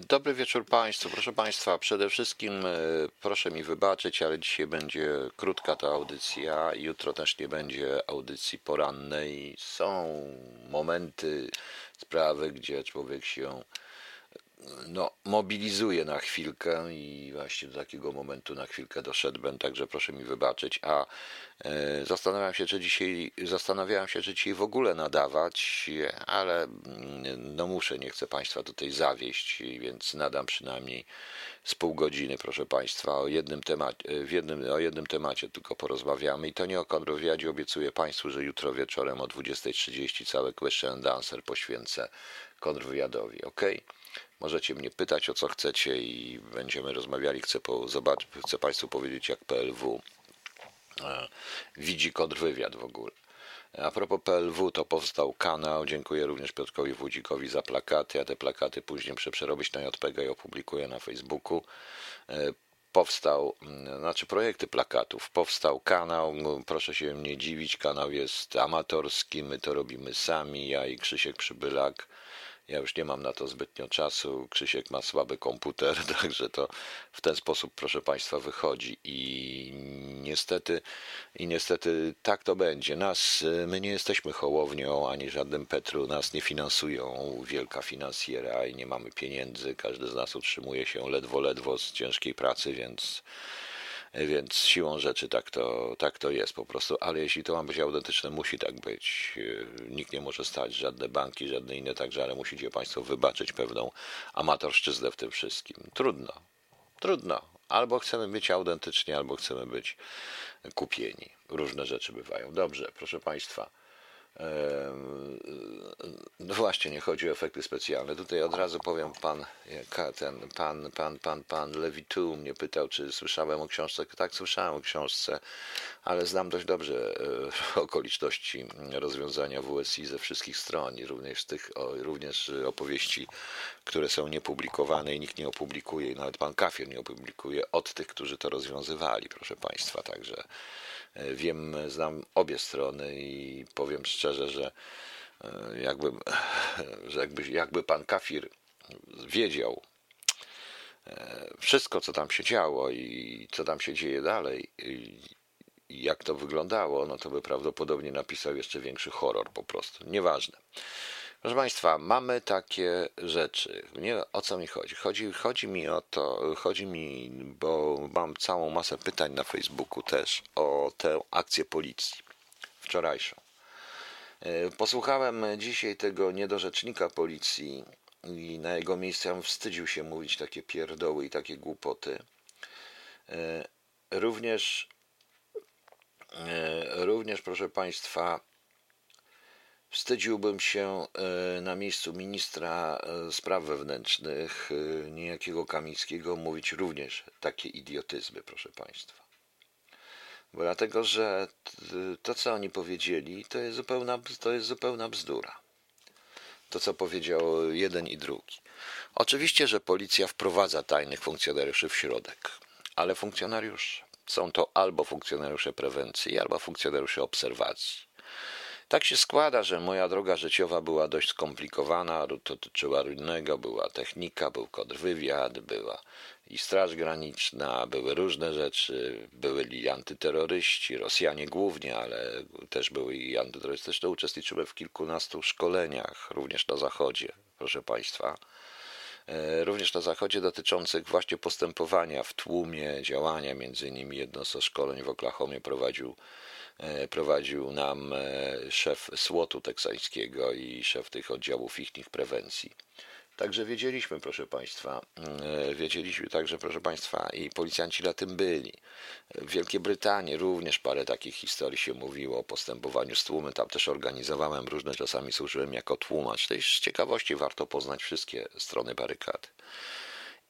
Dobry wieczór Państwu. Proszę Państwa, przede wszystkim e, proszę mi wybaczyć, ale dzisiaj będzie krótka ta audycja. Jutro też nie będzie audycji porannej. Są momenty, sprawy, gdzie człowiek się no, mobilizuje na chwilkę i właśnie do takiego momentu na chwilkę doszedłem, także proszę mi wybaczyć. A e, zastanawiam się, czy dzisiaj, zastanawiałem się, czy dzisiaj w ogóle nadawać, ale mm, no muszę, nie chcę Państwa tutaj zawieść, więc nadam przynajmniej z pół godziny, proszę Państwa, o jednym temacie, w jednym, o jednym temacie tylko porozmawiamy i to nie o kontrwywiadzie, obiecuję Państwu, że jutro wieczorem o 20.30 cały Question and Answer poświęcę kontrwywiadowi, ok? Możecie mnie pytać o co chcecie i będziemy rozmawiali. Chcę, po, zobacz, chcę Państwu powiedzieć, jak PLW e, widzi kontrwywiad w ogóle. A propos PLW, to powstał kanał. Dziękuję również Piotrkowi Wódzikowi za plakaty. Ja te plakaty później przerobić na JPG i opublikuję na Facebooku. E, powstał, znaczy projekty plakatów, powstał kanał, proszę się nie dziwić, kanał jest amatorski, my to robimy sami, ja i Krzysiek Przybylak ja już nie mam na to zbytnio czasu. Krzysiek ma słaby komputer, także to w ten sposób, proszę Państwa, wychodzi. I niestety, i niestety tak to będzie. Nas, my nie jesteśmy hołownią ani żadnym Petru, nas nie finansują wielka finansjera i nie mamy pieniędzy. Każdy z nas utrzymuje się ledwo, ledwo z ciężkiej pracy, więc więc siłą rzeczy tak to, tak to jest po prostu. Ale jeśli to ma być autentyczne, musi tak być. Nikt nie może stać, żadne banki, żadne inne także, ale musicie Państwo wybaczyć pewną amatorszczyznę w tym wszystkim. Trudno, trudno. Albo chcemy być autentyczni, albo chcemy być kupieni. Różne rzeczy bywają. Dobrze, proszę Państwa. No właśnie, nie chodzi o efekty specjalne. Tutaj od razu powiem, pan, ten, pan, pan, pan, pan Lewitu mnie pytał, czy słyszałem o książce. Tak, słyszałem o książce, ale znam dość dobrze e, okoliczności rozwiązania WSI ze wszystkich stron i również tych, również opowieści, które są niepublikowane i nikt nie opublikuje, i nawet pan Kafier nie opublikuje od tych, którzy to rozwiązywali, proszę państwa. Także Wiem, znam obie strony i powiem szczerze, że e, jakby, że jakby, jakby pan Kafir wiedział e, wszystko, co tam się działo i co tam się dzieje dalej, jak to wyglądało, no to by prawdopodobnie napisał jeszcze większy horror po prostu. Nieważne. Proszę Państwa, mamy takie rzeczy. Nie, o co mi chodzi? chodzi? Chodzi mi o to, chodzi mi, bo mam całą masę pytań na Facebooku też o tę akcję policji wczorajszą. E, posłuchałem dzisiaj tego niedorzecznika policji i na jego miejscu wstydził się mówić takie pierdoły i takie głupoty. E, również, e, również proszę Państwa, Wstydziłbym się e, na miejscu ministra e, spraw wewnętrznych, e, niejakiego Kamińskiego, mówić również takie idiotyzmy, proszę Państwa. Bo dlatego, że to, co oni powiedzieli, to jest zupełna, to jest zupełna bzdura. To, co powiedział jeden i drugi. Oczywiście, że policja wprowadza tajnych funkcjonariuszy w środek, ale funkcjonariusze są to albo funkcjonariusze prewencji, albo funkcjonariusze obserwacji. Tak się składa, że moja droga życiowa była dość skomplikowana, dotyczyła innego, była technika, był kontrwywiad, była i Straż Graniczna, były różne rzeczy, byli antyterroryści, Rosjanie głównie, ale też były i antyterrorystyczne. Uczestniczyłem w kilkunastu szkoleniach, również na Zachodzie, proszę Państwa. E, również na Zachodzie dotyczących właśnie postępowania w tłumie, działania, między innymi jedno ze szkoleń w Oklahomie prowadził prowadził nam e, szef słotu teksańskiego i szef tych oddziałów ich prewencji. Także wiedzieliśmy, proszę Państwa, e, wiedzieliśmy także, proszę Państwa, i policjanci na tym byli. W Wielkiej Brytanii również parę takich historii się mówiło o postępowaniu z tłumem. Tam też organizowałem różne, czasami służyłem jako tłumacz. Z ciekawości warto poznać wszystkie strony barykady.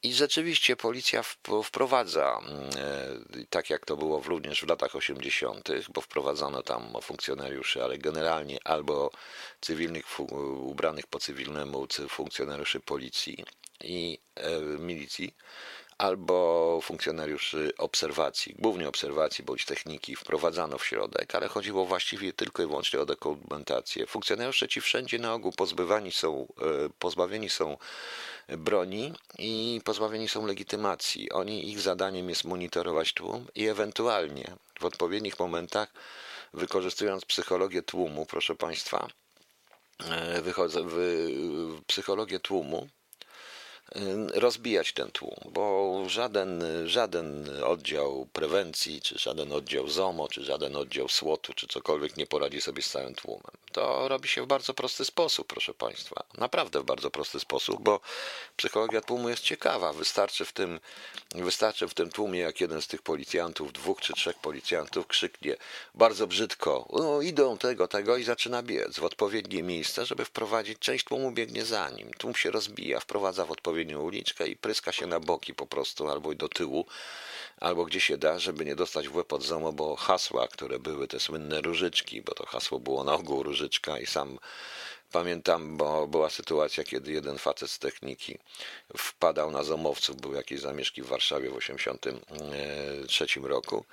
I rzeczywiście policja wprowadza, mm, e, tak jak to było również w latach 80., bo wprowadzono tam funkcjonariuszy, ale generalnie albo cywilnych ubranych po cywilnemu funkcjonariuszy policji i e, milicji, albo funkcjonariuszy obserwacji, głównie obserwacji bądź techniki wprowadzano w środek, ale chodziło właściwie tylko i wyłącznie o dokumentację. Funkcjonariusze ci wszędzie na ogół pozbywani są, e, pozbawieni są broni i pozbawieni są legitymacji. Oni, ich zadaniem jest monitorować tłum i ewentualnie w odpowiednich momentach, wykorzystując psychologię tłumu, proszę Państwa, e, wychodzę w psychologię tłumu, rozbijać ten tłum, bo żaden, żaden oddział prewencji, czy żaden oddział ZOMO, czy żaden oddział SWOT-u, czy cokolwiek nie poradzi sobie z całym tłumem. To robi się w bardzo prosty sposób, proszę Państwa. Naprawdę w bardzo prosty sposób, bo psychologia tłumu jest ciekawa. Wystarczy w tym, wystarczy w tym tłumie, jak jeden z tych policjantów, dwóch czy trzech policjantów krzyknie bardzo brzydko, idą tego, tego i zaczyna biec w odpowiednie miejsce, żeby wprowadzić, część tłumu biegnie za nim. Tłum się rozbija, wprowadza w odpowiednie odpowiednią uliczkę i pryska się na boki po prostu, albo do tyłu, albo gdzie się da, żeby nie dostać w łeb od zomo, bo hasła, które były te słynne różyczki, bo to hasło było na ogół różyczka i sam Pamiętam, bo była sytuacja, kiedy jeden facet z techniki wpadał na zomowców, były jakieś zamieszki w Warszawie w 1983 roku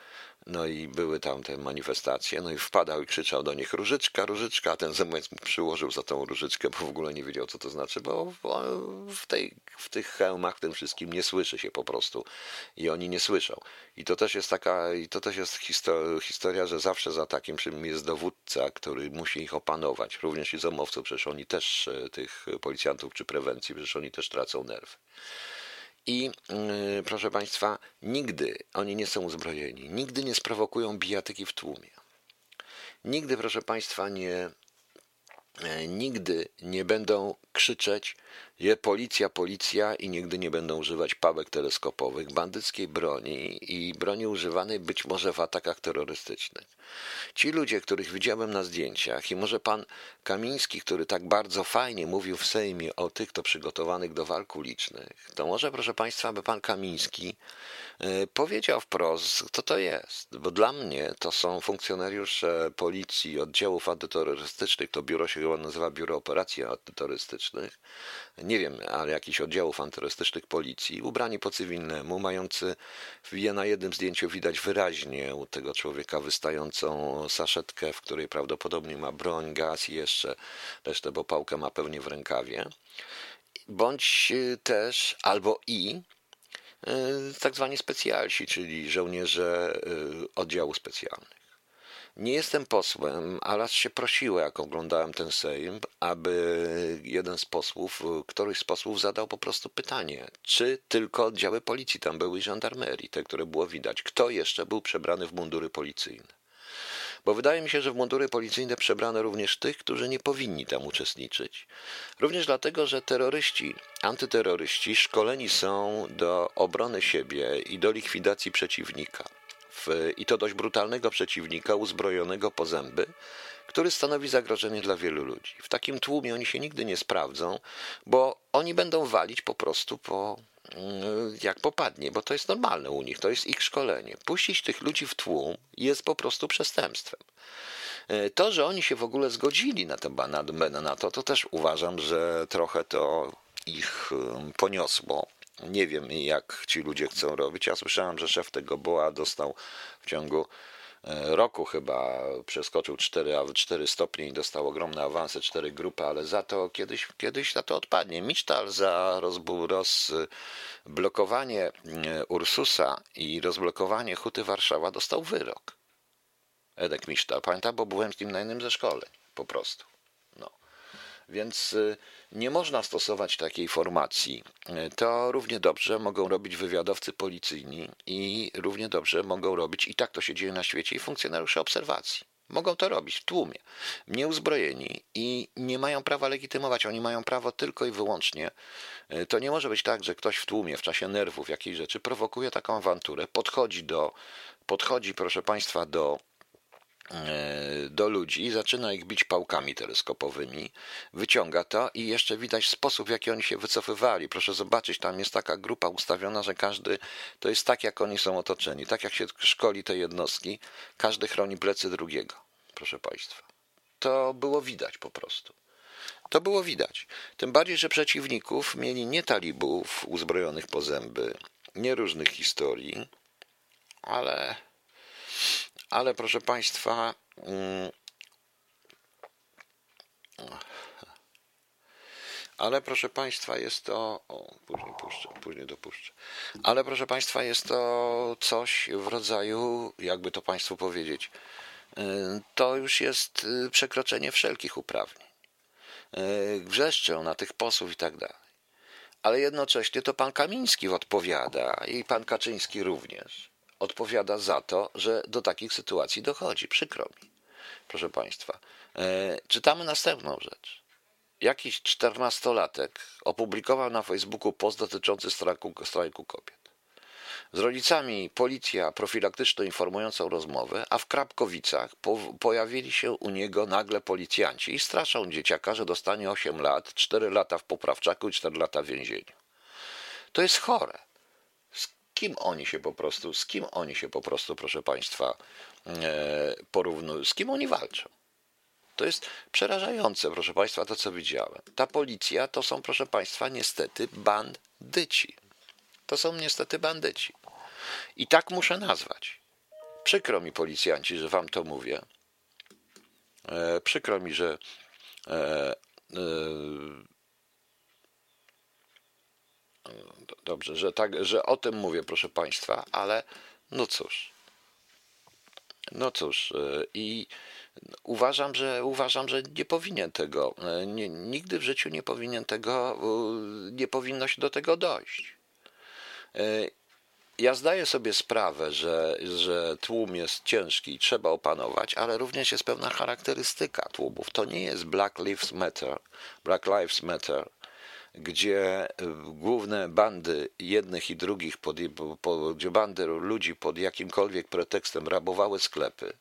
no i były tam te manifestacje, no i wpadał i krzyczał do nich różyczka, różyczka, a ten zębec mu przyłożył za tą różyczkę, bo w ogóle nie wiedział, co to znaczy, bo w, tej, w tych hełmach tym wszystkim nie słyszy się po prostu i oni nie słyszą. I to też jest taka, i to też jest historia, że zawsze za takim czym jest dowódca, który musi ich opanować, również i zomowców, przecież oni też, e, tych policjantów czy prewencji, przecież oni też tracą nerwy. I yy, proszę Państwa, nigdy oni nie są uzbrojeni, nigdy nie sprowokują bijatyki w tłumie. Nigdy, proszę Państwa, nie, yy, nigdy nie będą krzyczeć je policja, policja i nigdy nie będą używać pałek teleskopowych, bandyckiej broni i broni używanej być może w atakach terrorystycznych. Ci ludzie, których widziałem na zdjęciach i może pan Kamiński, który tak bardzo fajnie mówił w Sejmie o tych, to przygotowanych do walk ulicznych, to może proszę państwa, by pan Kamiński e, powiedział wprost, kto to jest, bo dla mnie to są funkcjonariusze policji, oddziałów antyterrorystycznych, to biuro się chyba nazywa Biuro Operacji Antyterrorystycznych, nie wiem, ale jakichś oddziałów antyterrorystycznych policji, ubrani po cywilnemu, mający na jednym zdjęciu widać wyraźnie u tego człowieka wystającą saszetkę, w której prawdopodobnie ma broń, gaz i jeszcze resztę, bo pałkę ma pewnie w rękawie. Bądź też, albo i y, tak zwani specjalsi, czyli żołnierze y, oddziału specjalnych. Nie jestem posłem, ale się prosiło, jak oglądałem ten Sejm, aby jeden z posłów, któryś z posłów zadał po prostu pytanie, czy tylko oddziały policji tam były i żandarmerii, te, które było widać. Kto jeszcze był przebrany w mundury policyjne? Bo wydaje mi się, że w mundury policyjne przebrano również tych, którzy nie powinni tam uczestniczyć. Również dlatego, że terroryści, antyterroryści szkoleni są do obrony siebie i do likwidacji przeciwnika w, i to dość brutalnego przeciwnika, uzbrojonego po zęby, który stanowi zagrożenie dla wielu ludzi. W takim tłumie oni się nigdy nie sprawdzą, bo oni będą walić po prostu po mm, jak popadnie, bo to jest normalne u nich, to jest ich szkolenie. Puścić tych ludzi w tłum jest po prostu przestępstwem. E, to, że oni się w ogóle zgodzili na to, na, na to, to też uważam, że trochę to ich poniosło. Nie wiem, jak ci ludzie chcą robić. Ja słyszałem, że szef tego BOA dostał w ciągu e, roku chyba przeskoczył 4, 4 stopnie i dostał ogromne awanse, 4 grupy, ale za to kiedyś, kiedyś za to odpadnie. Misztal za rozblokowanie e, Ursusa i rozblokowanie Huty Warszawa dostał wyrok. Edek Misztal, pamiętam, bo byłem z nim na jednym ze szkoleń, po prostu. Więc y, nie można stosować takiej formacji. Y, to równie dobrze mogą robić wywiadowcy policyjni i równie dobrze mogą robić, i tak to się dzieje na świecie, i funkcjonariusze obserwacji. Mogą to robić w tłumie, nieuzbrojeni i nie mają prawa legitymować. Oni mają prawo tylko i wyłącznie. Y, to nie może być tak, że ktoś w tłumie, w czasie nerwów jakiejś rzeczy prowokuje taką awanturę, podchodzi do, podchodzi, proszę Państwa, do do ludzi, zaczyna ich bić pałkami teleskopowymi, wyciąga to i jeszcze widać sposób, w jaki oni się wycofywali. Proszę zobaczyć, tam jest taka grupa ustawiona, że każdy to jest tak, jak oni są otoczeni, tak jak się szkoli te jednostki, każdy chroni plecy drugiego, proszę Państwa. To było widać po prostu. To było widać. Tym bardziej, że przeciwników mieli nie talibów uzbrojonych po zęby, nie różnych historii, ale, ale proszę Państwa, mm, ale proszę Państwa, jest to. O, później puszczę, później dopuszczę. Ale proszę Państwa, jest to coś w rodzaju, jakby to Państwu powiedzieć, y, to już jest y, przekroczenie wszelkich uprawnień. Y, Wrzeszczą na tych posłów i tak dalej. Ale jednocześnie to pan Kamiński odpowiada i pan Kaczyński również odpowiada za to, że do takich sytuacji dochodzi. Przykro mi. Proszę Państwa, czytamy następną rzecz jakiś czternastolatek opublikował na Facebooku post dotyczący strajku, strajku kobiet. Z rodzicami policja profilaktyczną informującą rozmowę, a w Krapkowicach po, pojawili się u niego nagle policjanci i straszą dzieciaka, że dostanie 8 lat, 4 lata w poprawczaku i 4 lata w więzieniu. To jest chore. Kim oni się po prostu, z kim oni się po prostu, proszę Państwa, e, porównują, z kim oni walczą? To jest przerażające, proszę Państwa, to co widziałem. Ta policja to są, proszę Państwa, niestety bandyci. To są niestety bandyci. I tak muszę nazwać. Przykro mi, policjanci, że Wam to mówię. E, przykro mi, że. E, e, dobrze, że, tak, że o tym mówię, proszę Państwa, ale no cóż. No cóż, e, i Uważam, że uważam, że nie powinien tego, e, nie, nigdy w życiu nie powinien tego, nie powinno się do tego dojść. E, ja zdaję sobie sprawę, że, że tłum jest ciężki i trzeba opanować, ale również jest pewna charakterystyka tłumów. To nie jest Black Lives Matter, Black Lives Matter, gdzie główne bandy jednych i drugich, pod, gdzie bandy ludzi pod jakimkolwiek pretekstem rabowały sklepy.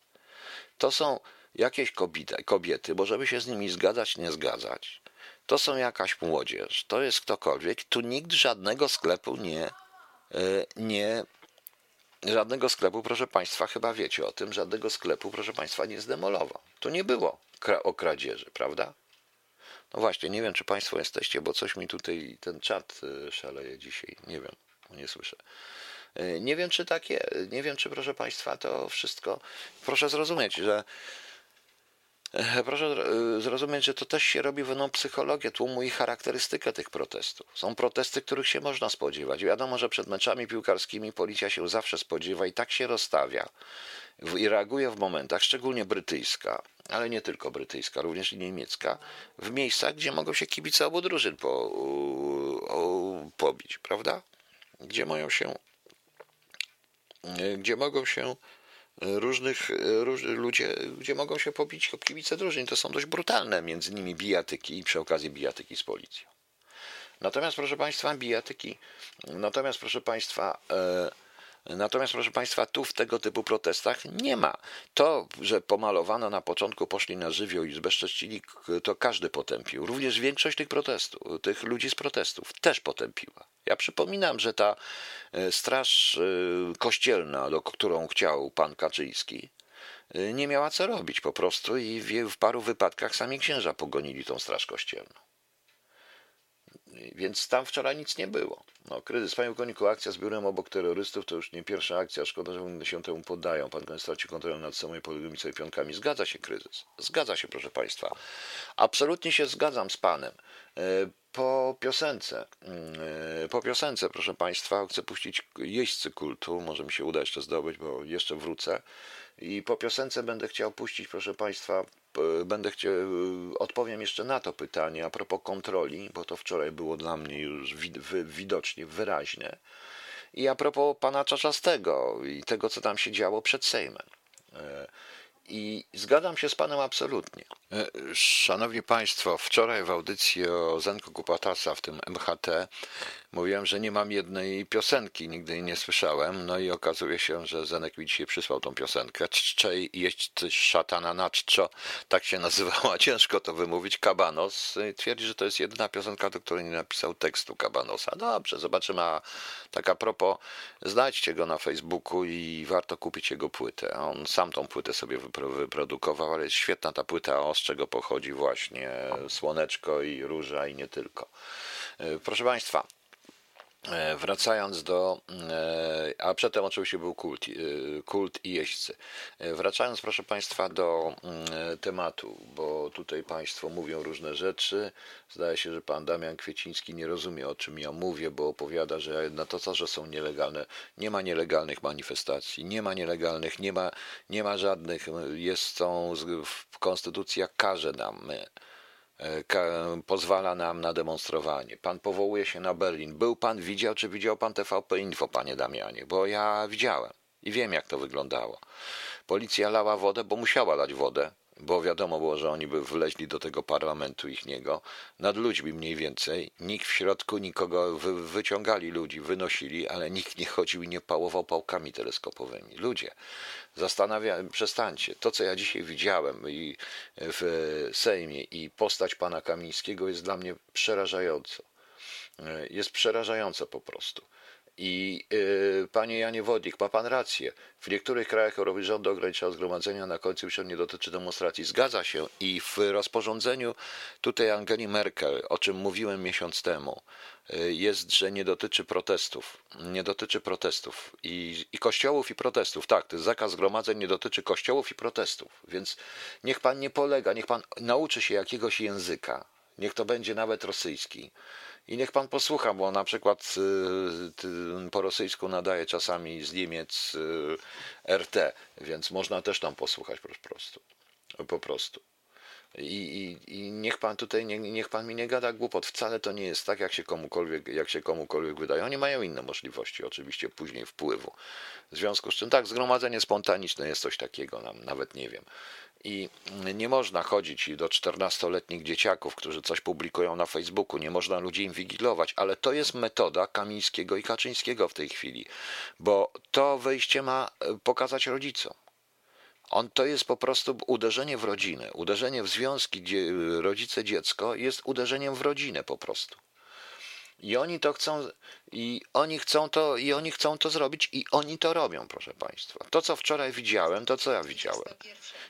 To są jakieś kobiety, kobiety, możemy się z nimi zgadzać, nie zgadzać. To są jakaś młodzież, to jest ktokolwiek. Tu nikt żadnego sklepu nie, e, nie, żadnego sklepu, proszę Państwa, chyba wiecie o tym, żadnego sklepu, proszę Państwa, nie zdemolował. To nie było o kradzieży, prawda? No właśnie, nie wiem, czy Państwo jesteście, bo coś mi tutaj ten czat e, szaleje dzisiaj. Nie wiem, nie słyszę. E, nie wiem, czy takie, nie wiem, czy proszę Państwa, to wszystko. Proszę zrozumieć, że Proszę zrozumieć, że to też się robi pewną psychologię tłumu i charakterystykę tych protestów. Są protesty, których się można spodziewać. Wiadomo, że przed meczami piłkarskimi policja się zawsze spodziewa i tak się rozstawia i reaguje w momentach, szczególnie brytyjska, ale nie tylko brytyjska, również i niemiecka, w miejscach, gdzie mogą się kibice obu drużyn po, pobić, prawda? Gdzie mają się, gdzie mogą się różnych róż, ludzie, gdzie mogą się pobić kibice drużyn. To są dość brutalne, między nimi bijatyki i przy okazji bijatyki z policją. Natomiast, proszę Państwa, bijatyki, natomiast, proszę Państwa, e, Natomiast, proszę Państwa, tu w tego typu protestach nie ma. To, że pomalowano na początku, poszli na żywioł i zbezcześcili, to każdy potępił. Również większość tych protestów, tych ludzi z protestów też potępiła. Ja przypominam, że ta e, straż e, kościelna, do którą chciał pan Kaczyński, e, nie miała co robić po prostu i w paru wypadkach sami księża pogonili tą straż kościelną. Więc tam wczoraj nic nie było. No, kryzys. Panie Koniku, akcja z biurem obok terrorystów to już nie pierwsza akcja. Szkoda, że oni się temu poddają. Pan koniec straci kontrolę nad sobą i sobie pionkami. Zgadza się kryzys. Zgadza się, proszę Państwa. Absolutnie się zgadzam z Panem. E, po piosence, e, po piosence, proszę Państwa, chcę puścić jeźdźcy kultu. Może mi się uda jeszcze zdobyć, bo jeszcze wrócę. I po piosence będę chciał puścić, proszę Państwa, będę chciał, odpowiem jeszcze na to pytanie a propos kontroli, bo to wczoraj było dla mnie już widocznie wyraźne. I a propos pana Czaczastego i tego, co tam się działo przed Sejmem. I zgadzam się z Panem absolutnie. E, szanowni Państwo, wczoraj w audycji o Zenku Kupatasa, w tym MHT, mówiłem, że nie mam jednej piosenki, nigdy jej nie słyszałem. No i okazuje się, że Zenek mi dzisiaj przysłał tą piosenkę. Czczej jeść szatana na czczo, tak się nazywała, ciężko to wymówić. Kabanos twierdzi, że to jest jedyna piosenka, do której nie napisał tekstu Kabanosa. Dobrze, zobaczymy. A tak a propos, znajdźcie go na Facebooku i warto kupić jego płytę. On sam tą płytę sobie wyprodukował, ale jest świetna ta płyta, o z czego pochodzi właśnie Słoneczko i Róża i nie tylko. E, proszę Państwa, wracając do, e, a przedtem oczywiście był kult, e, kult i jeźdźcy. Wracając, proszę Państwa, do tematu, bo tutaj Państwo mówią różne rzeczy. Zdaje się, że Pan Damian Kwieciński nie rozumie, o czym ja mówię, bo opowiada, że na to, że są nielegalne, nie ma nielegalnych manifestacji, nie ma nielegalnych, nie ma, nie ma żadnych, jest, są, konstytucja każe nam, my, pozwala nam na demonstrowanie. Pan powołuje się na Berlin. Był pan, widział, czy widział pan TVP Info, panie Damianie? Bo ja widziałem i wiem, jak to wyglądało. Policja lała wodę, bo musiała lać wodę bo wiadomo było, że oni by wleźli do tego parlamentu ich niego, nad ludźmi mniej więcej. Nikt w środku nikogo wy, wyciągali ludzi, wynosili, ale nikt nie chodził i nie pałował pałkami teleskopowymi. Ludzie, zastanawiałem, przestańcie. To, co ja dzisiaj widziałem i w Sejmie i postać pana Kamińskiego jest dla mnie przerażająco. Jest przerażające po prostu. I yy, panie Janie Wodnik, ma pan rację. W niektórych krajach rząd ogranicza zgromadzenia, na końcu już nie dotyczy demonstracji. Zgadza się. I w rozporządzeniu tutaj Angeli Merkel, o czym mówiłem miesiąc temu, yy, jest, że nie dotyczy protestów. Nie dotyczy protestów. I, I kościołów i protestów. Tak, ten zakaz zgromadzeń nie dotyczy kościołów i protestów. Więc niech pan nie polega, niech pan nauczy się jakiegoś języka. Niech to będzie nawet rosyjski i niech pan posłucha, bo na przykład y, po rosyjsku nadaje czasami z Niemiec y, RT, więc można też tam posłuchać po prostu. Po prostu. I, i, I, niech pan tutaj, nie, niech pan mi nie gada głupot. Wcale to nie jest tak, jak się komukolwiek, jak się komukolwiek wydaje. Oni mają inne możliwości, oczywiście, później wpływu. W związku z czym, tak, zgromadzenie spontaniczne jest coś takiego, nawet nie wiem. I nie można chodzić do 14-letnich dzieciaków, którzy coś publikują na Facebooku, nie można ludzi inwigilować, ale to jest metoda Kamińskiego i Kaczyńskiego w tej chwili, bo to wyjście ma e, pokazać rodzicom. On to jest po prostu uderzenie w rodzinę, uderzenie w związki rodzice-dziecko jest uderzeniem w rodzinę po prostu. I oni to chcą, i oni chcą to, i oni chcą to zrobić, i oni to robią, proszę Państwa. To, co wczoraj widziałem, to co ja widziałem.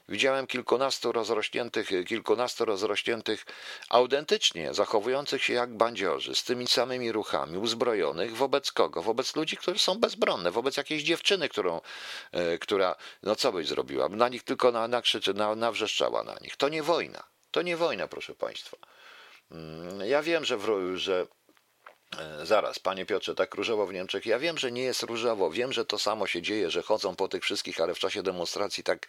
Widziałem kilkunastu rozrośniętych, kilkunastu rozrośniętych, autentycznie zachowujących się jak bandziorzy, z tymi samymi ruchami, uzbrojonych wobec kogo? Wobec ludzi, którzy są bezbronne, wobec jakiejś dziewczyny, którą, e, która, no co byś zrobiła? Na nich tylko na, nakrzyczy, na, nawrzeszczała na nich. To nie wojna. To nie wojna, proszę Państwa. Mm, ja wiem, że, w, że zaraz, panie Piotrze, tak różowo w Niemczech. Ja wiem, że nie jest różowo, wiem, że to samo się dzieje, że chodzą po tych wszystkich, ale w czasie demonstracji tak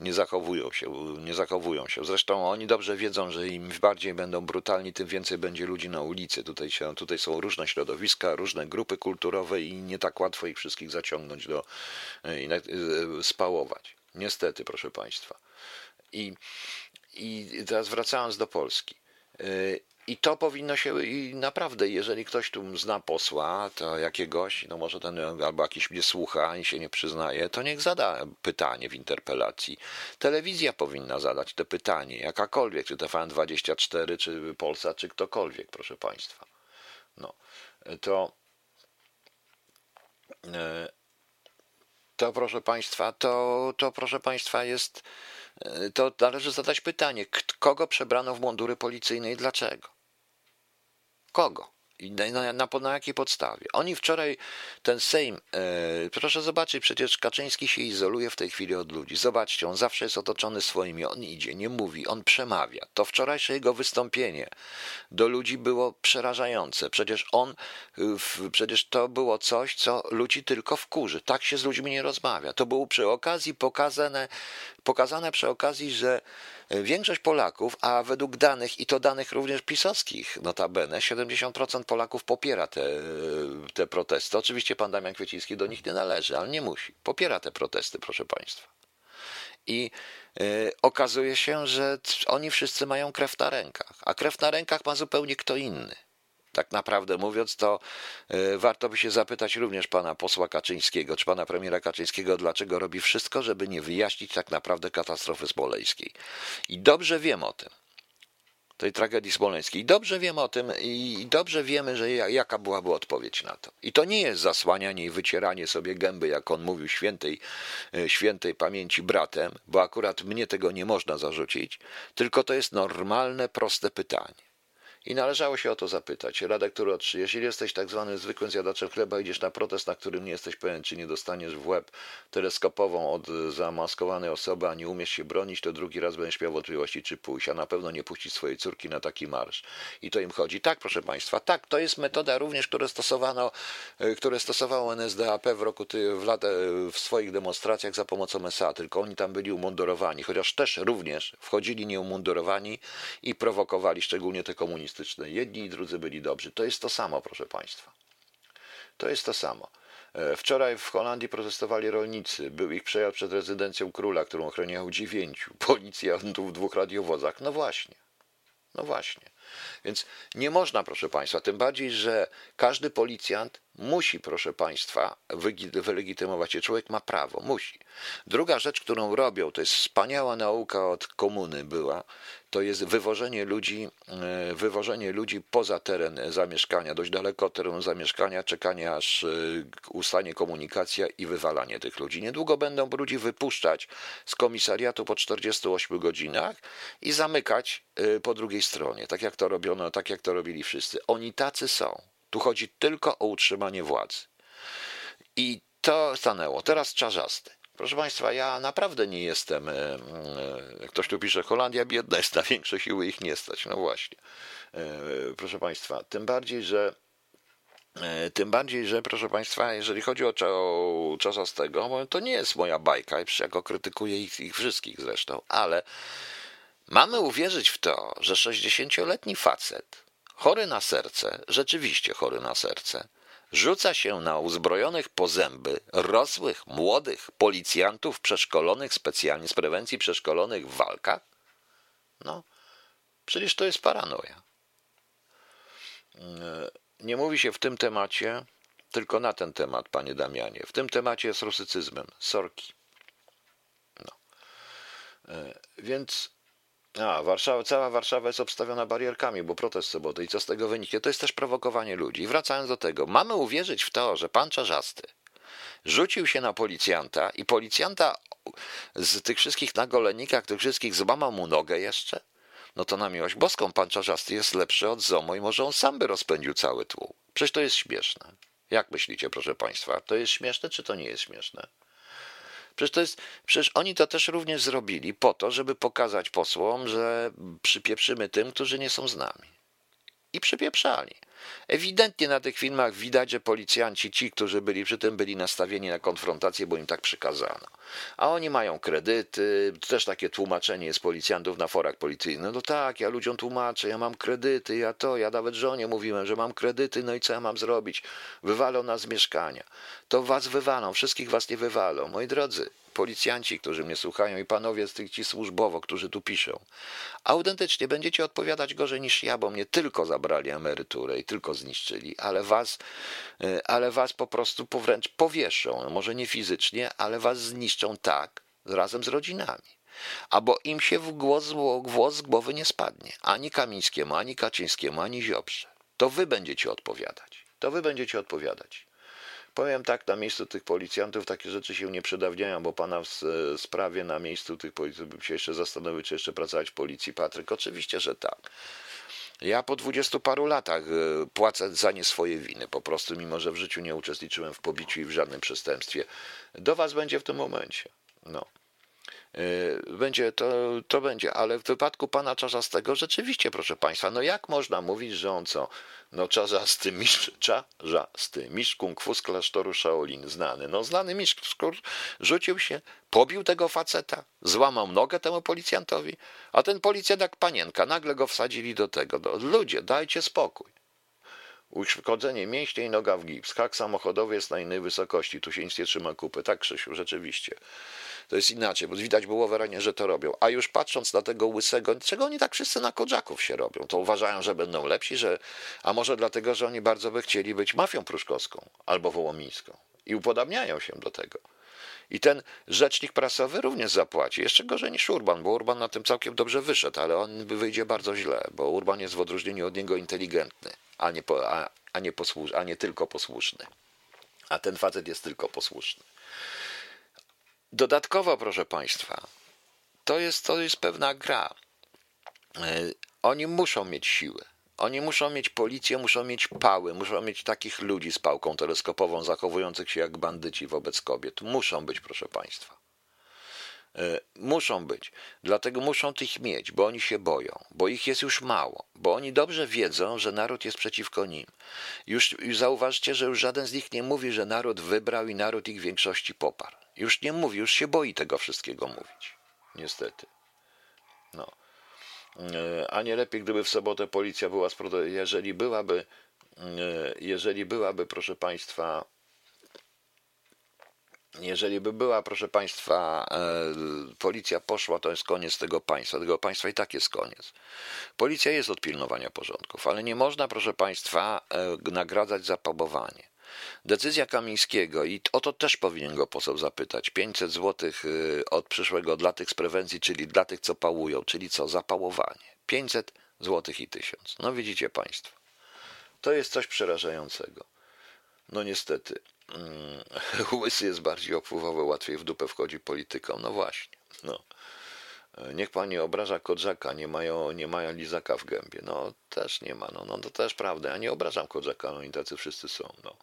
nie zachowują się, nie zachowują się. Zresztą oni dobrze wiedzą, że im bardziej będą brutalni, tym więcej będzie ludzi na ulicy. Tutaj, się, tutaj są różne środowiska, różne grupy kulturowe i nie tak łatwo ich wszystkich zaciągnąć do e, i e, spałować. Niestety, proszę państwa. I, i teraz wracając do Polski. I to powinno się, i naprawdę, jeżeli ktoś tu zna posła, to jakiegoś, no może ten albo jakiś mnie słucha i się nie przyznaje, to niech zada pytanie w interpelacji. Telewizja powinna zadać to pytanie, jakakolwiek, czy TVN24, czy Polsa, czy ktokolwiek, proszę Państwa. No, to. E, to proszę Państwa, to, to proszę Państwa jest, e, to należy zadać pytanie, kogo przebrano w mundury policyjne i dlaczego? Kogo? I na, na, na, jakiej podstawie? Oni wczoraj, ten Sejm, e, proszę zobaczyć, przecież Kaczyński się izoluje w tej chwili od ludzi. Zobaczcie, on zawsze jest otoczony swoimi, on idzie, nie mówi, on przemawia. To wczorajsze jego wystąpienie do ludzi było przerażające. Przecież on, w, przecież to było coś, co ludzi tylko wkurzy. Tak się z ludźmi nie rozmawia. To było przy okazji pokazane, pokazane przy okazji, że Większość Polaków, a według danych, i to danych również pisowskich, notabene, 70% Polaków popiera te, te protesty. Oczywiście pan Damian Kwieciński do nich nie należy, ale nie musi. Popiera te protesty, proszę państwa. I y, okazuje się, że oni wszyscy mają krew na rękach, a krew na rękach ma zupełnie kto inny. Tak naprawdę mówiąc, to e, warto by się zapytać również pana posła Kaczyńskiego, czy pana premiera Kaczyńskiego, dlaczego robi wszystko, żeby nie wyjaśnić tak naprawdę katastrofy smoleńskiej. I dobrze wiem o tym, tej tragedii smoleńskiej. Dobrze wiem o tym i dobrze wiemy, że jaka byłaby odpowiedź na to. I to nie jest zasłanianie i wycieranie sobie gęby, jak on mówił, świętej, e, świętej pamięci bratem, bo akurat mnie tego nie można zarzucić, tylko to jest normalne, proste pytanie. I należało się o to zapytać. Redaktor O3, jeśli jesteś tak zwanym zwykłym zjadaczem chleba, idziesz na protest, na którym nie jesteś pewien, czy nie dostaniesz w łeb teleskopową od zamaskowanej osoby, a nie umiesz się bronić, to drugi raz będziesz miał wątpliwości, czy pójść, a na pewno nie puścić swojej córki na taki marsz. I to im chodzi. Tak, proszę Państwa, tak, to jest metoda również, które stosowano, e, które stosowało NSDAP w roku, w, lat, w swoich demonstracjach za pomocą SA, tylko oni tam byli umundurowani, chociaż też również wchodzili nieumundurowani i prowokowali, szczególnie te Jedni i drudzy byli dobrzy. To jest to samo, proszę Państwa. To jest to samo. E, wczoraj w Holandii protestowali rolnicy. Był ich przejazd przed rezydencją króla, którą ochroniało dziewięciu policjantów w dwóch radiowozach. No właśnie. No właśnie. Więc nie można, proszę Państwa, tym bardziej, że każdy policjant musi, proszę Państwa, wylegitymować się. Człowiek ma prawo, musi. Druga rzecz, którą robią, to jest wspaniała nauka od komuny była, to jest wywożenie ludzi, e, wywożenie ludzi poza teren zamieszkania, dość daleko od terenu zamieszkania, czekanie aż e, ustanie komunikacja i wywalanie tych ludzi. Niedługo będą ludzi wypuszczać z komisariatu po 48 godzinach i zamykać e, po drugiej stronie, tak jak to robiono, tak jak to robili wszyscy. Oni tacy są. Tu chodzi tylko o utrzymanie władzy. I to stanęło. Teraz czarzasty. Proszę Państwa, ja naprawdę nie jestem. E, e, ktoś tu pisze, Holandia biedna jest, na większe siły ich nie stać. No właśnie. E, proszę Państwa, tym bardziej, że tym bardziej, że proszę Państwa, jeżeli chodzi o, o Czarzastego, to nie jest moja bajka, ja go krytykuję ich, ich wszystkich zresztą, ale mamy uwierzyć w to, że 60-letni facet, chory na serce, rzeczywiście chory na serce, rzuca się na uzbrojonych po zęby, rosłych, młodych policjantów przeszkolonych specjalnie z prewencji przeszkolonych w walkach? No, przecież to jest paranoja. Mm, nie mówi się w tym temacie tylko na ten temat, panie Damianie. W tym temacie jest rusycyzmem. Sorki. No. E, więc a, Warszawa, cała Warszawa jest obstawiona barierkami, bo protest soboty. I co z tego wyniknie? To jest też prowokowanie ludzi. I wracając do tego, mamy uwierzyć w to, że pan Czarzasty rzucił się na policjanta i policjanta z tych wszystkich na golenikach, tych wszystkich złamał mu nogę jeszcze? No to na miłość boską pan Czarzasty jest lepszy od ZOMO i może on sam by rozpędził cały tłum. Przecież to jest śmieszne. Jak myślicie, proszę państwa? To jest śmieszne, czy to nie jest śmieszne? Przecież, to jest, przecież oni to też również zrobili po to, żeby pokazać posłom, że przypieprzymy tym, którzy nie są z nami. I przypieprzali. Ewidentnie na tych filmach widać, że policjanci, ci, którzy byli przy tym, byli nastawieni na konfrontację, bo im tak przykazano. A oni mają kredyty, też takie tłumaczenie jest policjantów na forach policyjnych. No tak, ja ludziom tłumaczę, ja mam kredyty, ja to, ja nawet żonie mówiłem, że mam kredyty, no i co ja mam zrobić? Wywalą nas z mieszkania. To was wywalą, wszystkich was nie wywalą. Moi drodzy, policjanci, którzy mnie słuchają i panowie z tych ci służbowo, którzy tu piszą. Autentycznie będziecie odpowiadać gorzej niż ja, bo mnie tylko zabrali emeryturę i tylko zniszczyli, ale was, e, ale was po prostu wręcz powieszą. Może nie fizycznie, ale was zniszczą tak, razem z rodzinami. Albo im się w głos, głos z głowy nie spadnie. Ani Kamińskiemu, ani Kaczyńskiemu, ani Ziobrze. To wy będziecie odpowiadać. To wy będziecie odpowiadać. Powiem tak, na miejscu tych policjantów takie rzeczy się nie przedawniają, bo pana w sprawie na miejscu tych policjantów bym się jeszcze zastanowił, czy jeszcze pracować w policji. Patryk, oczywiście, że tak. Ja po dwudziestu paru latach e, płacę za nie swoje winy, po prostu, mimo że w życiu nie uczestniczyłem w pobiciu i w żadnym przestępstwie. Do was będzie w tym momencie. No. Y, będzie to, to będzie, ale w wypadku pana Czarzastego rzeczywiście, proszę państwa, no jak można mówić, że on co? No Czarzasty mistrz, Czarzasty, mistrz kung fu z klasztoru Shaolin, znany, no znany mistrz rzucił się, pobił tego faceta, złamał nogę temu policjantowi, a ten policjant jak panienka, nagle go wsadzili do tego, do, ludzie, dajcie spokój. Uszkodzenie mięśnia i noga w gips. Hak samochodowy jest na innej wysokości. Tu się nic nie trzyma kupy. Tak, Krzysiu, rzeczywiście. To jest inaczej, bo widać było wyraźnie, że to robią. A już patrząc na tego łysego, czego oni tak wszyscy na kodżaków się robią? To uważają, że będą lepsi, że... a może dlatego, że oni bardzo by chcieli być mafią pruszkowską albo wołomińską i upodabniają się do tego. I ten rzecznik prasowy również zapłaci. Jeszcze gorzej niż Urban, bo Urban na tym całkiem dobrze wyszedł, ale on wyjdzie bardzo źle, bo Urban jest w odróżnieniu od niego inteligentny, a nie, po, a, a nie, posłusz, a nie tylko posłuszny. A ten facet jest tylko posłuszny. Dodatkowo, proszę Państwa, to jest, to jest pewna gra. E, oni muszą mieć siłę. Oni muszą mieć policję, muszą mieć pały, muszą mieć takich ludzi z pałką teleskopową, zachowujących się jak bandyci wobec kobiet. Muszą być, proszę Państwa. E, muszą być, dlatego muszą tych mieć, bo oni się boją, bo ich jest już mało, bo oni dobrze wiedzą, że naród jest przeciwko nim. Już, już zauważcie, że już żaden z nich nie mówi, że naród wybrał i naród ich większości poparł. Już nie mówi, już się boi tego wszystkiego mówić. Niestety. No. E, a nie lepiej, gdyby w sobotę policja była, jeżeli byłaby, e, jeżeli byłaby, proszę Państwa, jeżeli by była, proszę Państwa, e, policja poszła, to jest koniec tego państwa. Tego państwa i tak jest koniec. Policja jest od pilnowania porządków, ale nie można, proszę Państwa, nagradzać za pabowanie. Decyzja Kamińskiego, i o to też powinien go poseł zapytać, 500 zł od przyszłego dla tych z prewencji, czyli dla tych, co pałują, czyli co, zapałowanie. 500 zł i 1000. No widzicie Państwo, to jest coś przerażającego. No niestety, łysy jest bardziej opływowy, łatwiej w dupę wchodzi polityką. No właśnie, no. Niech pani obraża Kodrzaka, nie mają, nie mają lizaka w gębie. No też nie ma, no, no to też prawda. Ja nie obrażam Kodrzaka, no i tacy wszyscy są, no.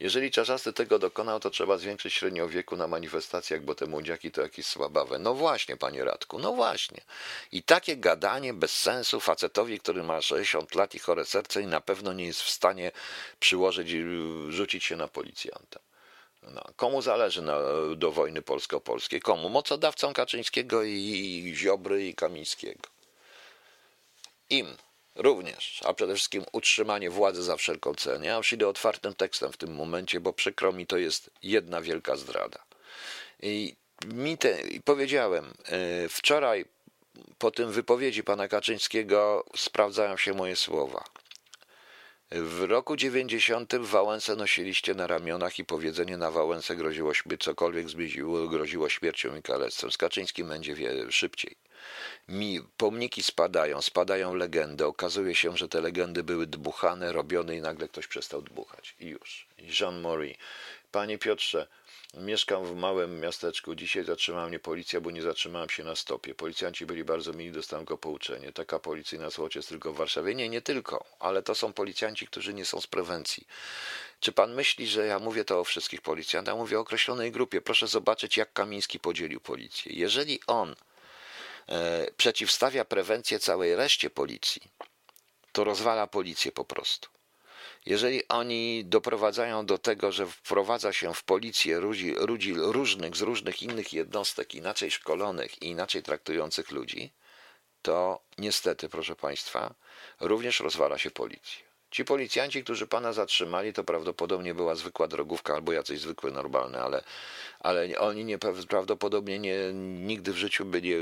Jeżeli Czarzasty tego dokonał, to trzeba zwiększyć średnią wieku na manifestacjach, bo te młodziaki to jakieś słabawe. No właśnie, panie Radku, no właśnie. I takie gadanie bez sensu facetowi, który ma 60 lat i chore serce i na pewno nie jest w stanie przyłożyć, rzucić się na policjanta. No, komu zależy na, do wojny polsko-polskiej? Komu? Mocodawcom Kaczyńskiego i Ziobry i Kamińskiego. Im również, a przede wszystkim utrzymanie władzy za wszelką cenę. Ja już idę otwartym tekstem w tym momencie, bo przykro mi to jest jedna wielka zdrada. I mi te, powiedziałem, e, wczoraj po tym wypowiedzi pana Kaczyńskiego sprawdzają się moje słowa. W roku 90 Wałęsę nosiliście na ramionach i powiedzenie na Wałęsę groziło, cokolwiek zbliżyło, groziło śmiercią i kalectwem. Z Kaczyńskim będzie szybciej mi pomniki spadają, spadają legendy. Okazuje się, że te legendy były dbuchane, robione i nagle ktoś przestał dbuchać. I już. Jean Mori. Panie Piotrze, mieszkam w małym miasteczku. Dzisiaj zatrzymała mnie policja, bo nie zatrzymałem się na stopie. Policjanci byli bardzo mili, dostałem go pouczenie. Taka policyjna słowość jest tylko w Warszawie. Nie, nie tylko, ale to są policjanci, którzy nie są z prewencji. Czy pan myśli, że ja mówię to o wszystkich policjantach? Mówię o określonej grupie. Proszę zobaczyć, jak Kamiński podzielił policję. Jeżeli on przeciwstawia prewencję całej reszcie policji, to rozwala policję po prostu. Jeżeli oni doprowadzają do tego, że wprowadza się w policję ludzi, ludzi różnych, z różnych innych jednostek, inaczej szkolonych i inaczej traktujących ludzi, to niestety, proszę Państwa, również rozwala się policję. Ci policjanci, którzy pana zatrzymali, to prawdopodobnie była zwykła drogówka albo jacyś zwykłe, normalne, ale, ale oni nie, prawdopodobnie nie, nigdy w życiu by nie,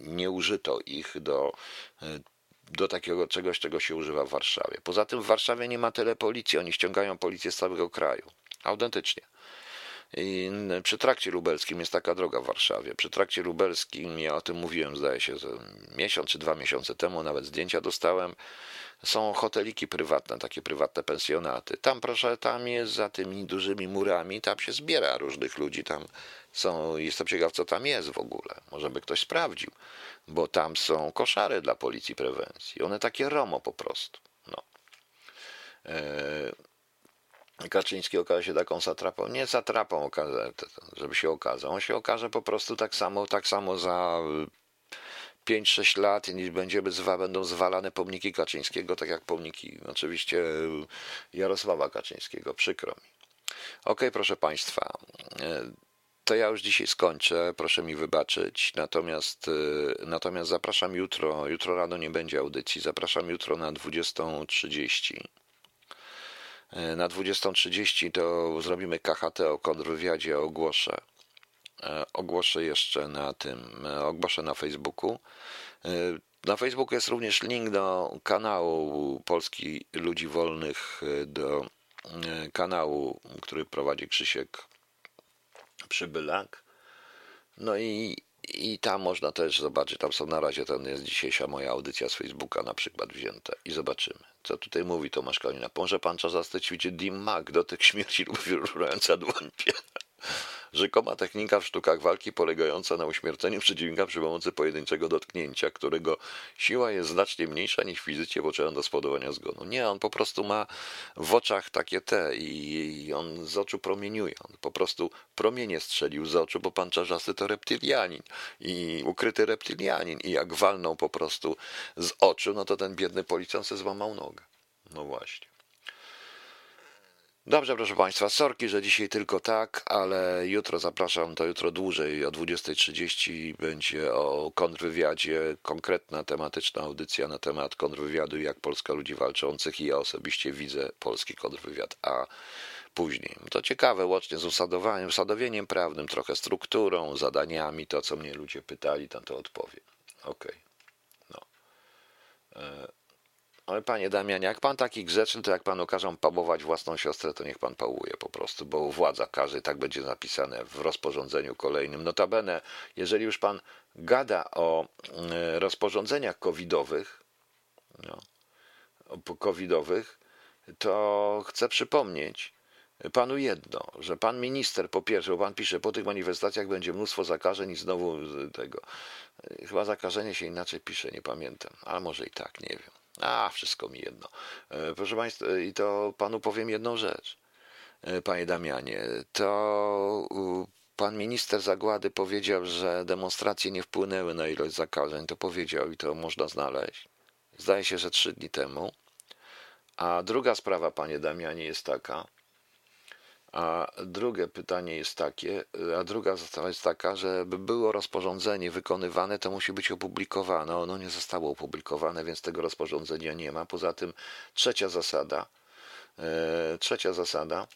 nie użyto ich do, do takiego czegoś, czego się używa w Warszawie. Poza tym w Warszawie nie ma tyle policji, oni ściągają policję z całego kraju. Autentycznie. Przy trakcie lubelskim jest taka droga w Warszawie. Przy trakcie lubelskim, ja o tym mówiłem, zdaje się, miesiąc czy dwa miesiące temu, nawet zdjęcia dostałem są hoteliki prywatne, takie prywatne pensjonaty. Tam, proszę, tam jest za tymi dużymi murami, tam się zbiera różnych ludzi, tam są, jestem ciekaw, co tam jest w ogóle. Może by ktoś sprawdził, bo tam są koszary dla policji prewencji. One takie romo po prostu. No. Eee, Kaczyński okaże się taką satrapą. Nie satrapą, żeby się okazał. On się okaże po prostu tak samo, tak samo za 5-6 lat i będziemy zwa, będą zwalane pomniki Kaczyńskiego, tak jak pomniki oczywiście Jarosława Kaczyńskiego. Przykro mi. Ok, proszę Państwa, e, to ja już dzisiaj skończę, proszę mi wybaczyć. Natomiast, natomiast zapraszam jutro, jutro rano nie będzie audycji, zapraszam jutro na 20.30. E, na 20.30 to zrobimy KHT o kontrwywiadzie, ogłoszę. E, ogłoszę jeszcze na tym, e, ogłoszę na Facebooku. Na Facebooku jest również link do kanału Polski Ludzi Wolnych, do kanału, który prowadzi Krzysiek Przybylak. No i, i tam można też zobaczyć, tam są na razie, ten jest dzisiejsza moja audycja z Facebooka na przykład wzięte i zobaczymy. Co tutaj mówi Tomasz Kalina? Może pan czas ćwiczy Dim Mag, dotyk śmierci lub wyrurająca dłoń Rzekoma technika w sztukach walki polegająca na uśmierceniu przeciwnika przy pomocy pojedynczego dotknięcia, którego siła jest znacznie mniejsza niż fizycznie potrzebna do spowodowania zgonu. Nie, on po prostu ma w oczach takie te i on z oczu promieniuje. On po prostu promienie strzelił z oczu, bo pan Czarzasty to reptylianin i ukryty reptylianin i jak walnął po prostu z oczu, no to ten biedny policjant se złamał nogę. No właśnie. Dobrze, proszę Państwa, sorki, że dzisiaj tylko tak, ale jutro zapraszam, to jutro dłużej, o 20.30 będzie o kontrwywiadzie, konkretna tematyczna audycja na temat kontrwywiadu jak Polska ludzi walczących i ja osobiście widzę polski kontrwywiad, a później. To ciekawe, łącznie z usadowaniem, usadowieniem prawnym, trochę strukturą, zadaniami, to co mnie ludzie pytali, to to odpowiem. Okej. Okay. No. Panie Damianie, jak pan taki grzeczny, to jak panu każą pałować własną siostrę, to niech pan pałuje po prostu, bo władza każe, tak będzie napisane w rozporządzeniu kolejnym. Notabene, jeżeli już pan gada o mm, rozporządzeniach covidowych, no, covidowych, to chcę przypomnieć panu jedno, że pan minister po pierwsze, bo pan pisze, po tych manifestacjach będzie mnóstwo zakażeń i znowu tego. Chyba zakażenie się inaczej pisze, nie pamiętam, ale może i tak, nie wiem. A, wszystko mi jedno. E, proszę Państwa, i to Panu powiem jedną rzecz, e, Panie Damianie. To Pan minister Zagłady powiedział, że demonstracje nie wpłynęły na ilość zakażeń. To powiedział i to można znaleźć. Zdaje się, że trzy dni temu. A druga sprawa, Panie Damianie, jest taka, a drugie pytanie jest takie, a druga sprawa jest taka, żeby było rozporządzenie wykonywane, to musi być opublikowane. Ono nie zostało opublikowane, więc tego rozporządzenia nie ma. Poza tym trzecia zasada, e, trzecia zasada,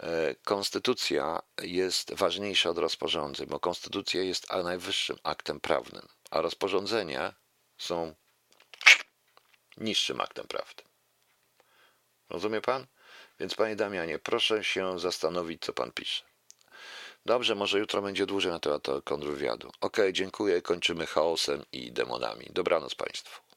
e, konstytucja jest ważniejsza od rozporządzeń, bo konstytucja jest najwyższym aktem prawnym, a rozporządzenia są niższym aktem prawnym. Rozumie pan? Więc panie Damianie, proszę się zastanowić, co pan pisze. Dobrze, może jutro będzie dłużej na temat kontrwywiadu. Okej, okay, dziękuję, kończymy chaosem i demonami. Dobranoc państwu.